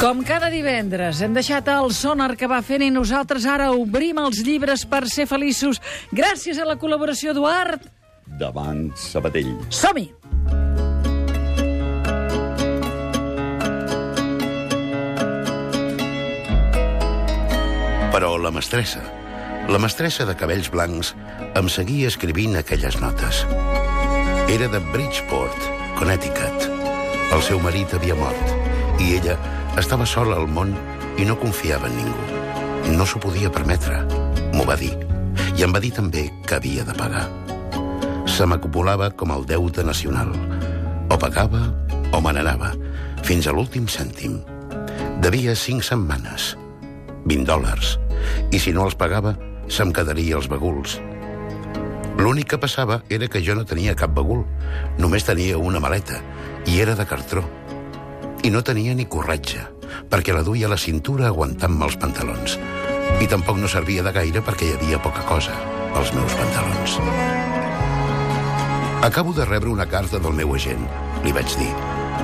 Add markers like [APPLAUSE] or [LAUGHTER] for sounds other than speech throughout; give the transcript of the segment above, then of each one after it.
Com cada divendres, hem deixat el sonar que va fent i nosaltres ara obrim els llibres per ser feliços gràcies a la col·laboració d'Uart. davant Sabatell. Som-hi! Però la mestressa, la mestressa de cabells blancs, em seguia escrivint aquelles notes. Era de Bridgeport, Connecticut. El seu marit havia mort i ella estava sola al món i no confiava en ningú. No s'ho podia permetre, m'ho va dir. I em va dir també que havia de pagar. Se m'acumulava com el deute nacional. O pagava o me n'anava, fins a l'últim cèntim. Devia cinc setmanes, 20 dòlars, i si no els pagava, se'm quedaria els baguls. L'únic que passava era que jo no tenia cap bagul, només tenia una maleta, i era de cartró. I no tenia ni corretge, perquè la duia a la cintura aguantant-me els pantalons. I tampoc no servia de gaire perquè hi havia poca cosa als meus pantalons. Acabo de rebre una carta del meu agent, li vaig dir.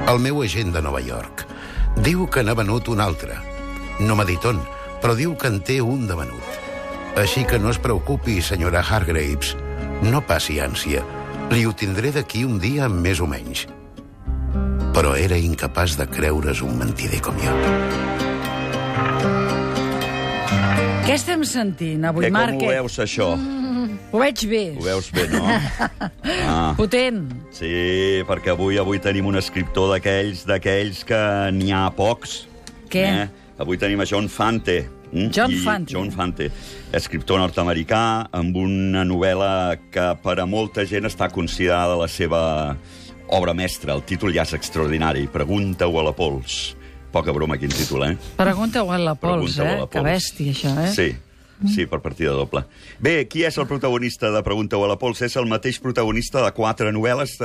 El meu agent de Nova York. Diu que n'ha venut un altre. No m'ha dit on, però diu que en té un de venut. Així que no es preocupi, senyora Hargraves. No passi ànsia. Li ho tindré d'aquí un dia més o menys. Però era incapaç de creure's un mentider com jo. Què estem sentint avui, Que com Marc? ho veus, això? Ho veig bé. Ho veus bé, no? [LAUGHS] Ah, Potent. sí, perquè avui avui tenim un escriptor d'aquells d'aquells que n'hi ha pocs. Què? Eh? Avui tenim a John Fante. mm? John I Fante. John Fante, escriptor nord-americà, amb una novel·la que per a molta gent està considerada la seva obra mestra. El títol ja és extraordinari. Pregunta-ho a la Pols. Poca broma, quin títol, eh? Pregunta-ho a la Pols, eh? la Que Pols. bèstia, això, eh? Sí, sí, per partida doble. Bé, qui és el protagonista de Pregunta-ho a la Pols? És el mateix protagonista de quatre novel·les,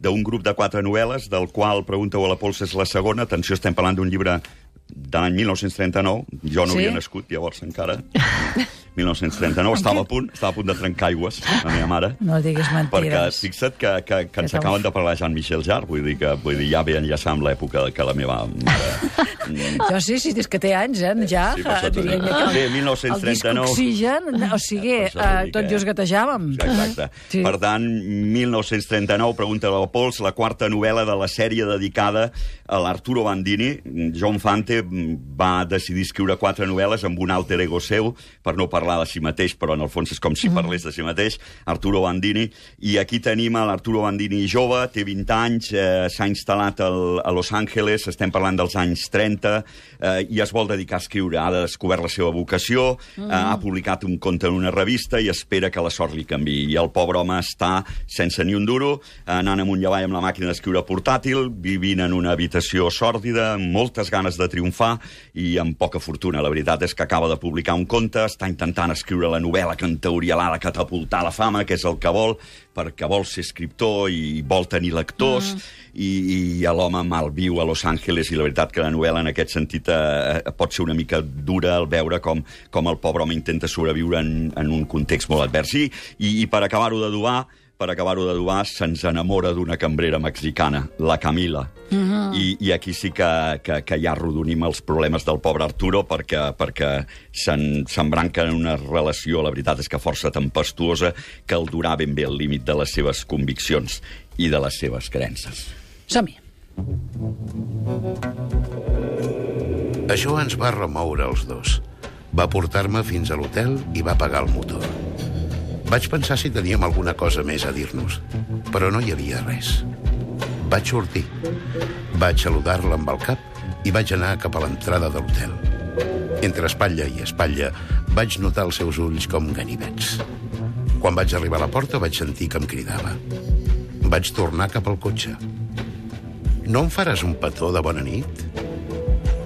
d'un grup de quatre novel·les, del qual Pregunta-ho a la Pols és la segona. Atenció, estem parlant d'un llibre de l'any 1939. Jo no Sí? havia nascut, llavors, encara. [LAUGHS] 1939. Estava a punt, estava a punt de trencar aigües, la meva mare. [LAUGHS] No diguis Perquè mentires. fixa't que, que, que ens acaben de parlar Jean-Michel Jarre, vull dir que vull dir, ja ve enllaçar amb l'època que la meva mare... [LAUGHS] Jo sí, sí, és que té anys, eh, ja. Sí, per això t'ho dic. Bé, el- 1939. El disc Oxigen, o sigui, t'ho eh, tot just gatejàvem. Exacte. Sí. Per tant, 1939, Pregunta la Pols, la quarta novel·la de la sèrie dedicada a l'Arturo Bandini. John Fante va decidir escriure quatre novel·les amb un alter ego seu, per no parlar de si mateix, però en el fons és com si parlés de si mateix, Arturo Bandini. I aquí tenim a l'Arturo Bandini jove, té 20 anys, eh, s'ha instal·lat al, a Los Angeles, estem parlant dels anys 30, eh, i es vol dedicar a escriure. Ha descobert la seva vocació, eh, ha publicat un conte en una revista i espera que la sort li canvi. I el pobre home està sense ni un duro, anant amunt i avall amb la màquina d'escriure portàtil, vivint en una habitació sòrdida, amb moltes ganes de triomfar i amb poca fortuna. La veritat és que acaba de publicar un conte, està intentant escriure la novel·la que en teoria l'ha de catapultar a la fama, que és el que vol, perquè vol ser escriptor i vol tenir lectors, i, i l'home malviu a Los Angeles, i la veritat que la novel·la en aquest sentit eh, pot ser una mica dura al veure com, com el pobre home intenta sobreviure en, en un context molt advers. I, i, i per acabar-ho d'adobar, per acabar-ho d'adobar, se'ns enamora d'una cambrera mexicana, la Camila. Uh -huh. I, I aquí sí que, que, que ja arrodonim els problemes del pobre Arturo perquè, perquè s'embranca en una relació, la veritat és que força tempestuosa, que el durà ben bé al límit de les seves conviccions i de les seves creences. Som-hi. Això ens va remoure els dos. Va portar-me fins a l'hotel i va pagar el motor. Vaig pensar si teníem alguna cosa més a dir-nos, però no hi havia res. Vaig sortir. Vaig saludar-la amb el cap i vaig anar cap a l'entrada de l'hotel. Entre espatlla i espatlla vaig notar els seus ulls com ganivets. Quan vaig arribar a la porta vaig sentir que em cridava. Vaig tornar cap al cotxe. No em faràs un petó de bona nit?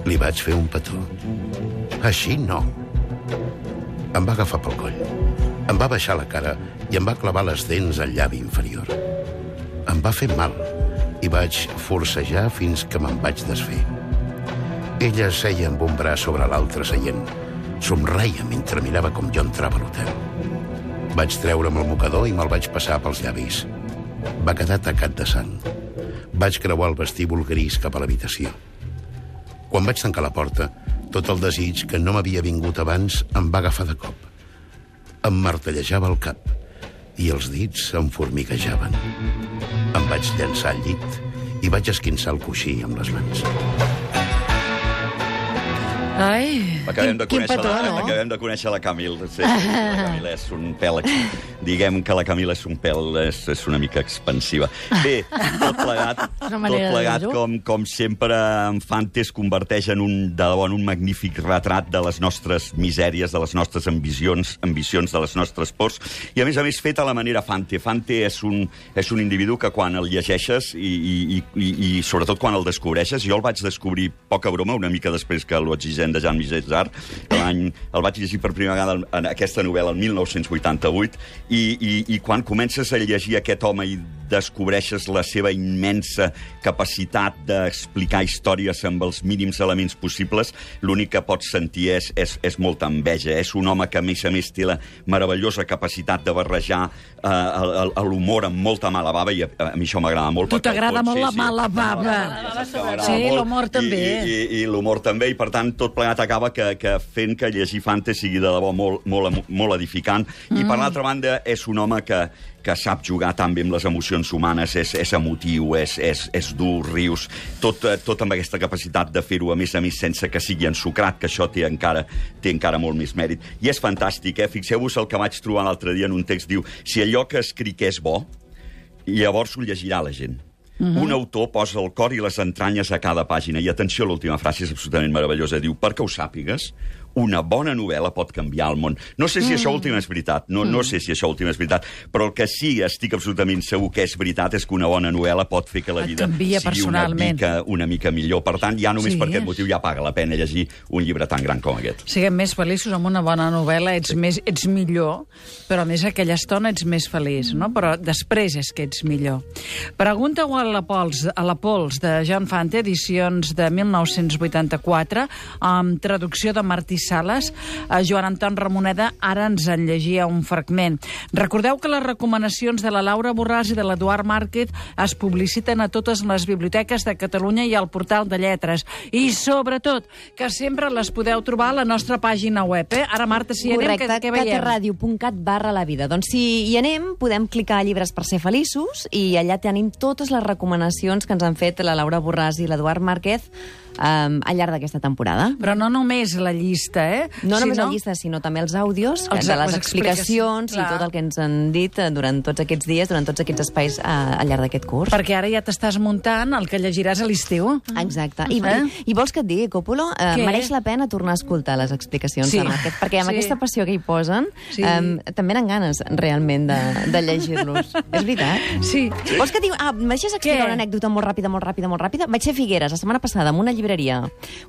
Li vaig fer un petó. Així no. Em va agafar pel coll. Em va baixar la cara i em va clavar les dents al llavi inferior. Em va fer mal i vaig forcejar fins que me'n vaig desfer. Ella seia amb un braç sobre l'altre seient. Somreia mentre mirava com jo entrava a l'hotel. Vaig treure'm el mocador i me'l vaig passar pels llavis. Va quedar tacat de sang. Vaig creuar el vestíbul gris cap a l'habitació. Quan vaig tancar la porta, tot el desig que no m'havia vingut abans em va agafar de cop. Em martellejava el cap i els dits em formiguejaven. Em vaig llançar al llit i vaig esquinçar el coixí amb les mans. Ai, Acabem de, Quin- quin conèixer petó, la, no? acabem de conèixer la Camil. Sí, la Camil és un pèl... Diguem que la Camil és un pèl... És, és una mica expansiva. Bé, tot plegat, [LAUGHS] tot de plegat com, com sempre, en Fante es converteix en un, de debò, en un magnífic retrat de les nostres misèries, de les nostres ambicions, ambicions, de les nostres pors, i a més a més fet a la manera Fante. Fante és un, és un individu que quan el llegeixes i, i, i, i, i sobretot quan el descobreixes, jo el vaig descobrir, poca broma, una mica després que l'Oxigen de Jean Sartre, l'any el vaig llegir per primera vegada en aquesta novel·la el 1988, i, i, i quan comences a llegir aquest home i descobreixes la seva immensa capacitat d'explicar històries amb els mínims elements possibles, l'únic que pots sentir és, és, és molta enveja. És un home que, a més a més, té la meravellosa capacitat de barrejar eh, l'humor amb molta mala bava, i a, a mi això m'agrada molt. Tu t'agrada molt la mala bava. Sí, l'humor també. I, i, i l'humor també, i per tant tot plegat acaba que, que fent que llegir Fante sigui de debò molt, molt, molt edificant. Mm. I per l'altra banda és un home que, que sap jugar tan bé amb les emocions humanes, és, és emotiu, és, és, és dur, rius, tot, eh, tot amb aquesta capacitat de fer-ho, a més a més, sense que sigui ensucrat, que això té encara, té encara molt més mèrit. I és fantàstic, eh? Fixeu-vos el que vaig trobar l'altre dia en un text, diu, si allò que escric és bo, llavors ho llegirà la gent. Uh -huh. Un autor posa el cor i les entranyes a cada pàgina. I atenció, l'última frase és absolutament meravellosa. Diu, perquè ho sàpigues, una bona novel·la pot canviar el món. No sé si mm. això últim és veritat, no, no sé si això últim és veritat, però el que sí estic absolutament segur que és veritat és que una bona novel·la pot fer que la vida sigui una mica, una mica millor. Per tant, ja només Sí. per aquest motiu ja paga la pena llegir un llibre tan gran com aquest. Siguem més feliços amb una bona novel·la, ets, més, ets millor, però a més aquella estona ets més feliç, no? Però després és que ets millor. Pregunta-ho a la Pols, a la Pols de Joan Fante, edicions de 1984, amb traducció de Martí Sales. A Joan Anton Ramoneda ara ens en llegia un fragment. Recordeu que les recomanacions de la Laura Borràs i de l'Eduard Márquez es publiciten a totes les biblioteques de Catalunya i al portal de lletres. I, sobretot, que sempre les podeu trobar a la nostra pàgina web. Eh? Ara, Marta, si hi anem, Correcte, què, què veiem? catradio.cat barra la vida. Doncs si hi anem, podem clicar a llibres per ser feliços i allà tenim totes les recomanacions que ens han fet la Laura Borràs i l'Eduard Márquez um, al llarg d'aquesta temporada. Però no només la llista, eh? No només Sinó- la llista, sinó també els àudios Els- de les les explicacions, explicacions i clar. tot el que ens han dit eh, durant tots aquests dies, durant tots aquests espais eh, al llarg d'aquest curs. Perquè ara ja t'estàs muntant el que llegiràs a l'estiu. Exacte. I, Eh? i, I vols que et digui, Còpolo? Eh, Què? mereix la pena tornar a escoltar les explicacions Sí. de Márquez, perquè amb Sí. aquesta passió que hi posen Sí. eh, també eren ganes realment de, de llegir-los. [LAUGHS] És veritat? Sí. Vols que et digui... Ah, em deixes explicar Què? una anècdota molt ràpida, molt ràpida, molt ràpida? Vaig ser Figueres la setmana passada amb una llibreria,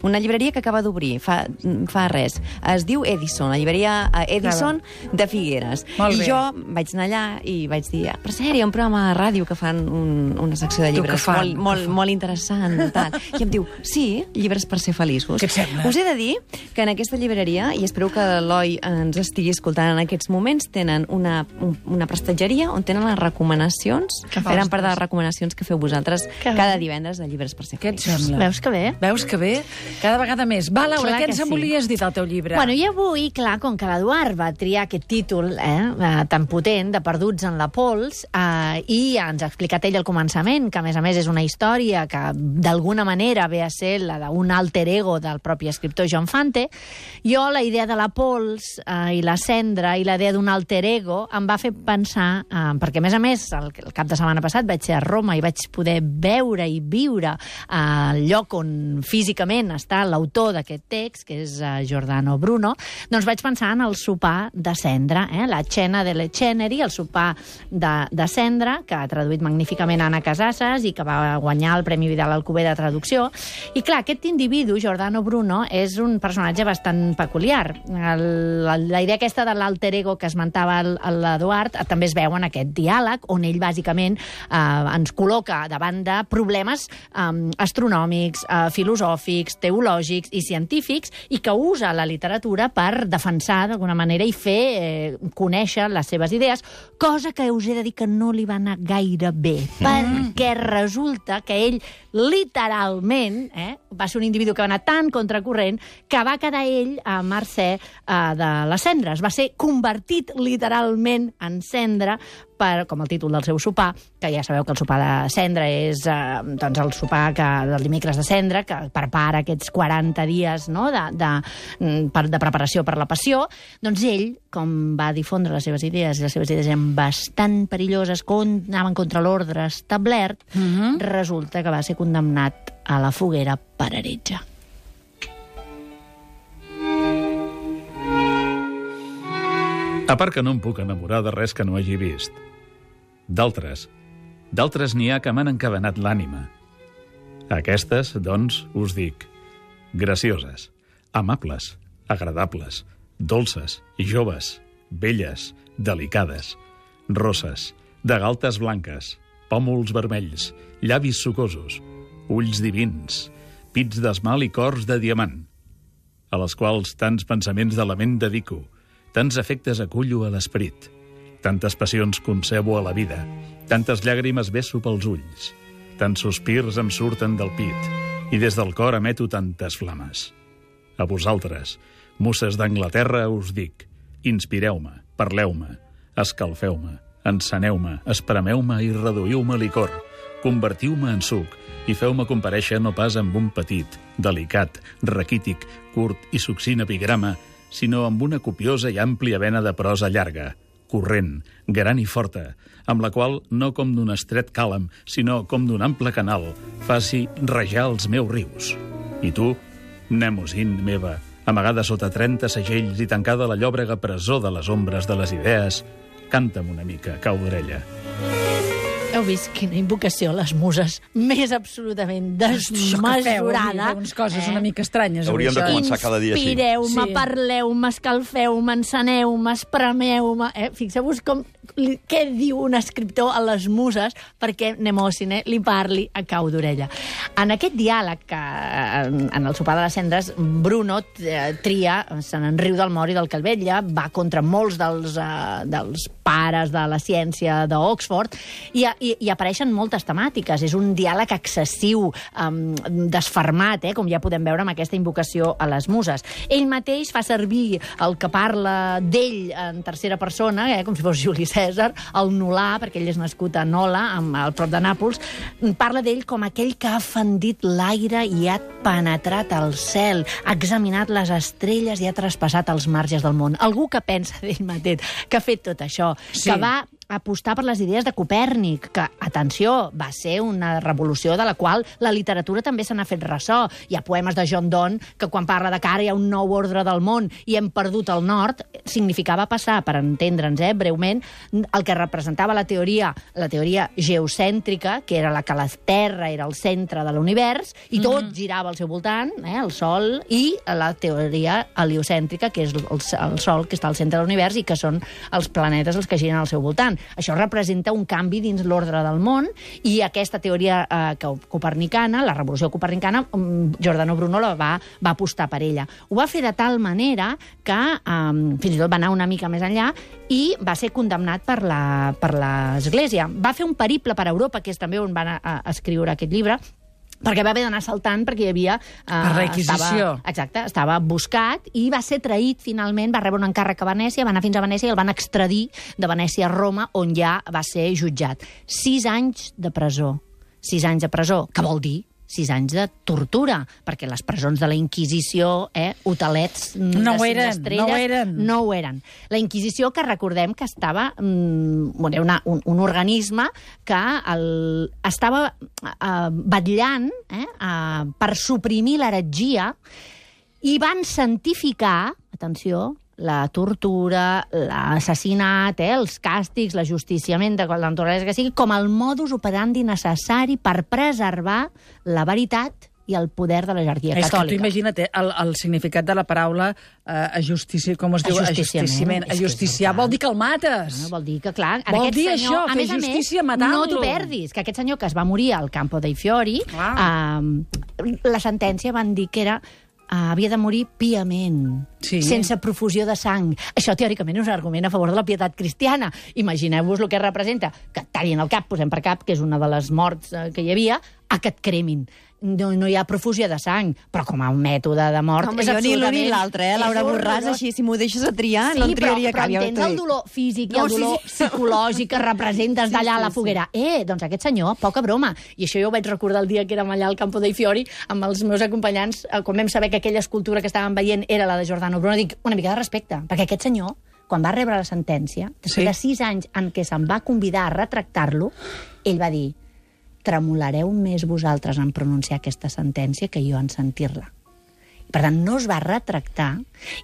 una llibreria que acaba d'obrir fa, fa res. Es diu Edison, la llibreria eh, Edison de Figueres. Molt I bé. jo vaig anar allà i vaig dir, "Ah, per cert, hi ha un programa de ràdio que fan un, una secció de llibres que fan? molt, molt, molt interessant. Tal. I em diu, sí, llibres per ser feliços. Què et sembla? Us he de dir que en aquesta llibreria, i espero que l'Eloi ens estigui escoltant en aquests moments, tenen una, un, una prestatgeria on tenen les recomanacions, Que eren part de les recomanacions que feu vosaltres Que cada bé. divendres de llibres per ser Què et feliços. sembla? Veus que bé? Veus que bé? Cada vegada més. Va, Laura, Clar què ens en sí. volies dir del teu llibre? Bueno, i avui, clar, com que l'Eduard va triar aquest títol eh, eh, tan potent de Perduts en la pols eh, i ens ha explicat ell al començament que, a més a més, és una història que d'alguna manera ve a ser la d'un alter ego del propi escriptor John Fante, jo la idea de la pols eh, i la cendra i la idea d'un alter ego em va fer pensar, eh, perquè a més a més el, el cap de setmana passat vaig ser a Roma i vaig poder veure i viure al lloc on físicament està l'autor d'aquest text, que és uh, Giordano Bruno, doncs vaig pensar en el sopar de cendra, eh? la cena de le ceneri, el sopar de, de cendra, que ha traduït magníficament Anna Casasses i que va guanyar el Premi Vidal Alcover de traducció. I clar, aquest individu, Giordano Bruno, és un personatge bastant peculiar. El, la, la idea aquesta de l'alter ego que esmentava l'Eduard eh, també es veu en aquest diàleg, on ell bàsicament eh, ens col·loca davant de problemes eh, astronòmics, eh, filosòfics, teològics i científics i que usa la literatura per defensar d'alguna manera i fer eh, conèixer les seves idees, cosa que us he de dir que no li va anar gaire bé, perquè resulta que ell literalment eh, va ser un individu que va anar tan contracorrent que va quedar ell a mercè eh, de les cendres. Va ser convertit literalment en cendra per, com el títol del seu sopar, que ja sabeu que el sopar de cendra és eh, doncs el sopar que, del dimecres de cendra, que prepara aquests 40 dies no, de, de, mm, per, de preparació per la passió, doncs ell, com va difondre les seves idees, i les seves idees eren bastant perilloses, con, anaven contra l'ordre establert, uh -huh. resulta que va ser condemnat a la foguera per heretge. A part que no em puc enamorar de res que no hagi vist. D'altres. D'altres n'hi ha que m'han encadenat l'ànima. Aquestes, doncs, us dic, gracioses, amables, agradables, dolces, joves, belles, delicades, rosses, de galtes blanques, pòmuls vermells, llavis sucosos, ulls divins, pits d'esmal i cors de diamant, a les quals tants pensaments de la ment dedico, tants efectes acullo a l'esperit, tantes passions concebo a la vida, tantes llàgrimes vesso pels ulls, tants sospirs em surten del pit, i des del cor emeto tantes flames. A vosaltres, musses d'Anglaterra, us dic, inspireu-me, parleu-me, escalfeu-me, enceneu-me, espremeu-me i reduïu-me licor, convertiu-me en suc i feu-me compareixer no pas amb un petit, delicat, raquític, curt i succint epigrama, sinó amb una copiosa i àmplia vena de prosa llarga, corrent, gran i forta, amb la qual, no com d'un estret càlam, sinó com d'un ample canal, faci rajar els meus rius. I tu, Nemosin meva, amagada sota 30 segells i tancada a la llòbrega presó de les ombres de les idees, canta'm una mica, cau d'orella. Heu vist quina invocació a les muses més absolutament Això desmesurada. feu unes coses una mica estranyes. avui, Hauríem de això. començar cada dia així. Inspireu-me, Sí. parleu-me, escalfeu-me, enceneu-me, espremeu-me... Eh? Fixeu-vos com, què diu un escriptor a les muses perquè Nemòsine li parli a cau d'orella. En aquest diàleg, que, en, en el sopar de les cendres, Bruno eh, tria, se n'en riu del mort i del que el vetlla, va contra molts dels, eh, dels pares de la ciència d'Oxford, i, i, i apareixen moltes temàtiques. És un diàleg excessiu, um, desfermat, eh, com ja podem veure amb aquesta invocació a les muses. Ell mateix fa servir el que parla d'ell en tercera persona, eh, com si fos Juli César, el Nolà, perquè ell és nascut a Nola, amb, al prop de Nàpols, parla d'ell com aquell que ha fendit l'aire i ha penetrat al cel, ha examinat les estrelles i ha traspassat els marges del món. Algú que pensa d'ell mateix, que ha fet tot això, Sí. que va apostar per les idees de Copèrnic, que, atenció, va ser una revolució de la qual la literatura també se n'ha fet ressò. Hi ha poemes de John Donne que quan parla de que ara hi ha un nou ordre del món i hem perdut el nord, significava passar, per entendre'ns eh, breument, el que representava la teoria, la teoria geocèntrica, que era la que la Terra era el centre de l'univers, i tot girava al seu voltant, eh, el Sol, i la teoria heliocèntrica, que és el, el Sol que està al centre de l'univers i que són els planetes els que giren al seu voltant. Això representa un canvi dins l'ordre del món i aquesta teoria eh, copernicana, la revolució copernicana, mm, Giordano Bruno la va, va apostar per ella. Ho va fer de tal manera que eh, fins i tot va anar una mica més enllà i va ser condemnat per l'Església. Va fer un periple per Europa, que és també on va anar a escriure aquest llibre, perquè va haver d'anar saltant perquè hi havia... Eh, requisició. Estava, exacte, estava buscat i va ser traït finalment, va rebre un encàrrec a Venècia, va anar fins a Venècia i el van extradir de Venècia a Roma, on ja va ser jutjat. Sis anys de presó. Sis anys de presó. Què vol dir? Sis anys de tortura, perquè les presons de la Inquisició, eh, hotelets mm, No de ho cinc eren, estrelles, no ho eren. no ho eren. La Inquisició, que recordem que estava... Mm, bueno, una, un, un organisme que el, estava eh, vetllant eh, eh, per suprimir l'heretgia i van santificar, atenció, la tortura, l'assassinat, eh, els càstigs, l'ajusticiament de naturalesa que sigui, com el modus operandi necessari per preservar la veritat i el poder de la jerarquia És que tu catòlica. imagina't eh, el, el significat de la paraula eh, ajustici, com es diu? Ajusticiament. Ajusticiar vol dir que el mates. No, vol dir que, clar, en Vol aquest dir senyor, això, a fer més justícia matant-lo. no t'ho perdis, que aquest senyor que es va morir al Campo dei Fiori, eh, la sentència van dir que era havia de morir piament, Sí. sense profusió de sang. Això, teòricament, és un argument a favor de la pietat cristiana. Imagineu-vos el que representa, que et tallin el cap, posem per cap, que és una de les morts eh, que hi havia, a que et cremin. No, no hi ha profusió de sang, però com a un mètode de mort Home, és jo ni l'un ni l'altre, eh, Laura Borràs, així, si m'ho deixes a triar, Sí, no en triaria però, cap. però ja entens el dolor físic i No, el sí, dolor sí. psicològic que representes [LAUGHS] Sí, d'allà a sí, la sí. foguera. Eh, doncs aquest senyor, poca broma. I això jo ho vaig recordar el dia que érem allà al Campo dei Fiori amb els meus acompanyants, eh, quan vam saber que aquella escultura que estàvem veient era la de Giordano Bruno, dic, una mica de respecte, perquè aquest senyor, quan va rebre la sentència, després Sí. de sis anys en què se'n va convidar a retractar-lo, ell va dir tremolareu més vosaltres en pronunciar aquesta sentència que jo en sentir-la. Per tant, no es va retractar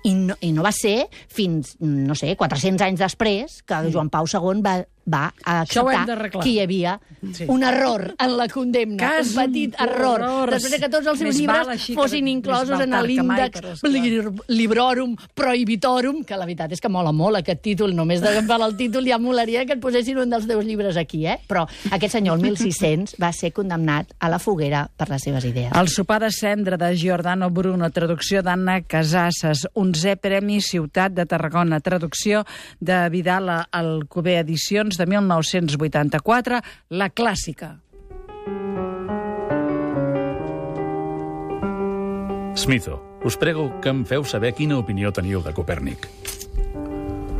i no, i no va ser fins, no sé, 400 anys després que Joan Pau II va, va acceptar que hi havia Sí. un error en la condemna, Cas un petit error. horrors. Després de que tots els seus Més llibres fossin inclosos en l'índex Librorum Prohibitorum, que la veritat és que mola molt aquest títol, només de per el títol ja molaria que et posessin un dels teus llibres aquí, eh? Però aquest senyor, el 1600, va ser condemnat a la foguera per les seves idees. El sopar de cendra de Giordano Bruno, traducció d'Anna Casasses, 11è Premi Ciutat de Tarragona, traducció de Vidal a Alcover Edicions de 1984, la clàssica. Smitho, us prego que em feu saber quina opinió teniu de Copèrnic.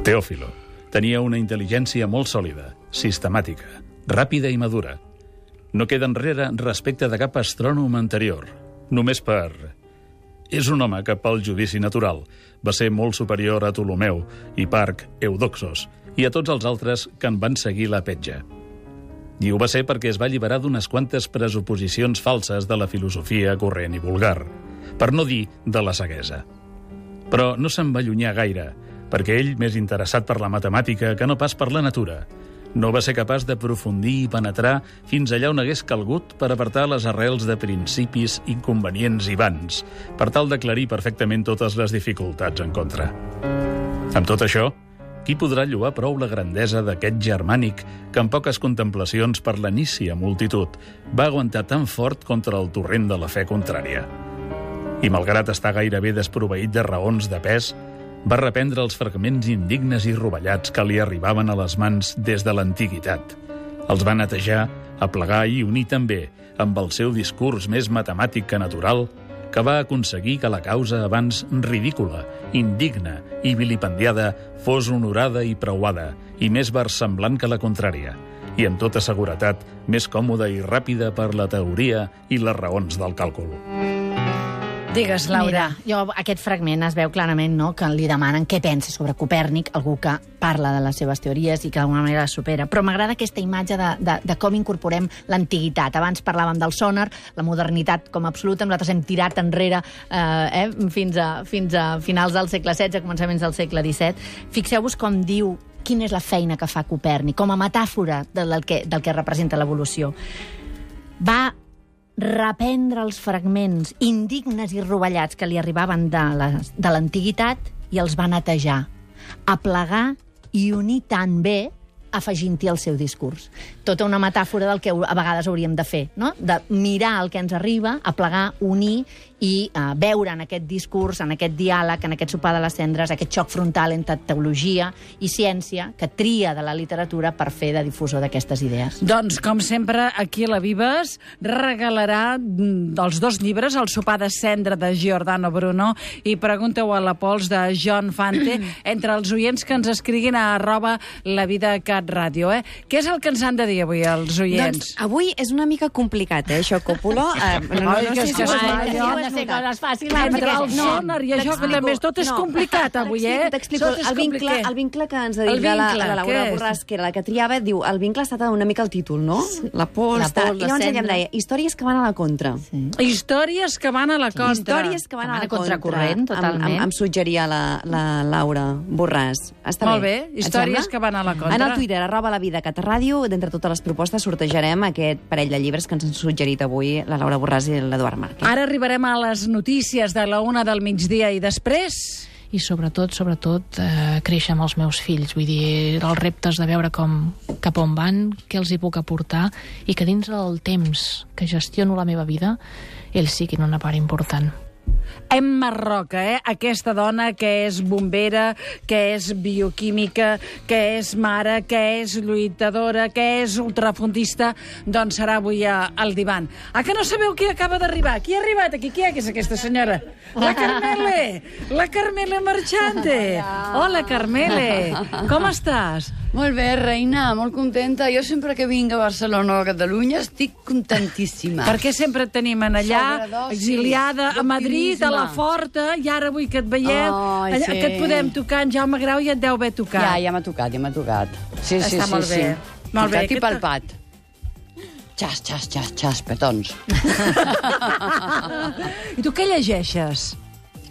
Teòfilo tenia una intel·ligència molt sòlida, sistemàtica, ràpida i madura. No queda enrere respecte de cap astrònom anterior, només per... És un home que pel judici natural va ser molt superior a Ptolomeu, Hiparc, Eudoxos i a tots els altres que en van seguir la petja. I ho va ser perquè es va alliberar d'unes quantes presuposicions falses de la filosofia corrent i vulgar, per no dir de la ceguesa. Però no se'n va allunyar gaire, perquè ell, més interessat per la matemàtica que no pas per la natura, no va ser capaç d'aprofundir i penetrar fins allà on hagués calgut per apartar les arrels de principis inconvenients i vans, per tal d'aclarir perfectament totes les dificultats en contra. Amb tot això, qui podrà lloar prou la grandesa d'aquest germànic que en poques contemplacions per la nícia multitud va aguantar tan fort contra el torrent de la fe contrària? I malgrat estar gairebé desproveït de raons de pes, va reprendre els fragments indignes i rovellats que li arribaven a les mans des de l'antiguitat. Els va netejar, aplegar i unir també, amb el seu discurs més matemàtic que natural, que va aconseguir que la causa abans ridícula, indigna i vilipendiada fos honorada i preuada, i més versemblant que la contrària, i amb tota seguretat més còmoda i ràpida per la teoria i les raons del càlcul. Digues, Laura. Mira, jo, aquest fragment es veu clarament no, que li demanen què pensa sobre Copèrnic, algú que parla de les seves teories i que d'alguna manera les supera. Però m'agrada aquesta imatge de, de, de com incorporem l'antiguitat. Abans parlàvem del sonar, la modernitat com a absoluta, nosaltres hem tirat enrere eh, eh, fins, a, fins a finals del segle XVI, començaments del segle XVII. Fixeu-vos com diu quina és la feina que fa Copèrnic, com a metàfora del, que, del que representa l'evolució. Va reprendre els fragments indignes i rovellats que li arribaven de la- l'antiguitat i els va netejar, aplegar i unir tan bé afegint-hi el seu discurs. Tota una metàfora del que a vegades hauríem de fer, no? de mirar el que ens arriba, aplegar, unir i uh, veure en aquest discurs, en aquest diàleg, en aquest sopar de les cendres, aquest xoc frontal entre teologia i ciència que tria de la literatura per fer de difusor d'aquestes idees. Doncs, com sempre, aquí a la Vives regalarà mm, dels dos llibres, El sopar de cendra de Giordano Bruno i Pregunta-ho a la Pols de John Fante, [CLEARS THROAT] entre els oients que ens escriguin a arroba la vida cat ràdio. Eh? Què és el que ens han de dir avui els oients? Doncs avui és una mica complicat, eh, això, Còpolo. Eh, no, no, Ai, no que sé és si que us de ser notat. coses fàcils. Clar, perquè- el sonar i això, que també tot és complicat avui, eh? T'explico, el vincle, el vincle que ens ha dit la, vincle, la Laura què és? Borràs, que era la que triava, diu, el vincle ha estat una mica el títol, no? La pols, La pols, I llavors la ella em cendra. deia, històries que van a la contra. Sí. Històries que van a la contra. Històries que van a la contra. totalment. Em, em, em suggeria la, la Laura Borràs. Està Molt bé. històries que van a la contra. En el Twitter, arroba la vida Catarràdio, d'entre totes les propostes sortejarem aquest parell de llibres que ens han suggerit avui la Laura Borràs i l'Eduard Márquez. Ara arribarem a les notícies de la una del migdia i després... i sobretot, sobretot, eh, créixer amb els meus fills. Vull dir, els reptes de veure com, cap on van, què els hi puc aportar, i que dins del temps que gestiono la meva vida, ells siguin una part important. Emma Roca, eh? aquesta dona que és bombera, que és bioquímica, que és mare, que és lluitadora, que és ultrafondista, doncs serà avui al divan. Ah, que no sabeu qui acaba d'arribar? Qui ha arribat aquí? Qui és aquesta senyora? La Carmele! La Carmele Marchante! Hola, Carmele! Com estàs? Molt bé, reina, molt contenta. Jo sempre que vinc a Barcelona o a Catalunya estic contentíssima. [LAUGHS] Perquè sempre et tenim en allà, exiliada a Madrid, a la. Forta, i ara avui que et veiem, Ai, allà, sí. que et podem tocar en Jaume Grau i et deu haver tocat. Ja, ja m'ha tocat, ja m'ha tocat. Sí, sí, Està sí, molt sí. bé. Molt bé, aquesta- palpat. Xas, xas, xas, xas, petons. [LAUGHS] I tu què llegeixes?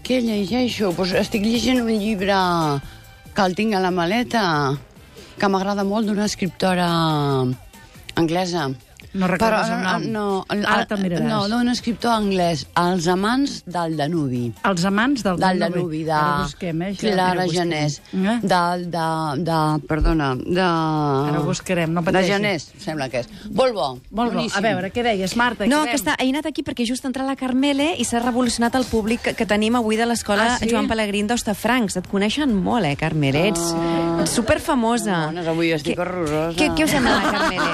Què llegeixo? Pues estic llegint un llibre que el tinc a la maleta, que m'agrada molt d'una escriptora anglesa. No recordes Però, el nom? No, el- Ara te'l miraràs. No, d'un escriptor anglès, Els amants del Danubi. Els amants del, del Danubi, de Ara busquem, eh, això. Clara. Janés. Eh? Del, de, de, perdona, de... Ara ho buscarem, no De pateixis. Janés, sembla que és. Molt bo, Molt bo. boníssim. A veure, què deies, Marta? No, que està, he anat aquí perquè just ha entrat la Carmele i s'ha revolucionat el públic que, que tenim avui de l'escola Ah, sí? Joan Pellegrín d'Hostafrancs. Et coneixen molt, eh, Carmele? Ets, ets superfamosa. Bones, avui estic horrorosa. Què, què us sembla, la Carmele?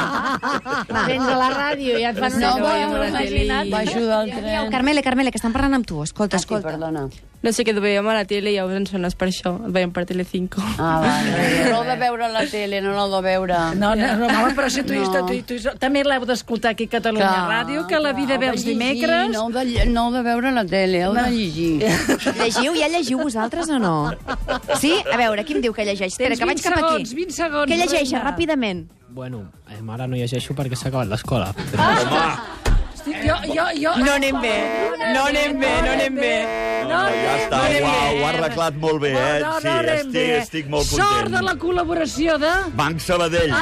[LAUGHS] Vens a la ràdio i et fan No, una no, cosa, no, imagina't. Baixo del tren. Carmele, Carmele, que estan parlant amb tu. Escolta, Ah, sí, escolta. perdona. No sé, et veiem a la tele i llavors ens sones per això. Et veiem per Telecinco. Ah, vale. [LAUGHS] No de veure a la tele, no l'heu de veure. No, no, no, home, però si tu, No. tu, tu, tu també l'heu d'escoltar aquí a Catalunya Clar, Ràdio, que la vida ve els dimecres. No heu, de, no heu de veure la tele, heu de llegir. [LAUGHS] Llegiu? Ja llegiu vosaltres o no? Sí? A veure, qui em diu que llegeix? Espera, Tens que vaig 20 cap aquí. segons, 20 segons, Què llegeixes, ràpidament? Bueno, eh, ara no llegeixo perquè s'ha acabat l'escola. Però... Estic, jo, jo, jo... No anem bé, no anem bé, no anem bé. No, ja està, anem uau, ho ha arreglat molt bé, eh? No, no, Sí, no estic, estic molt Sort content. de la col·laboració de... Banc Sabadell.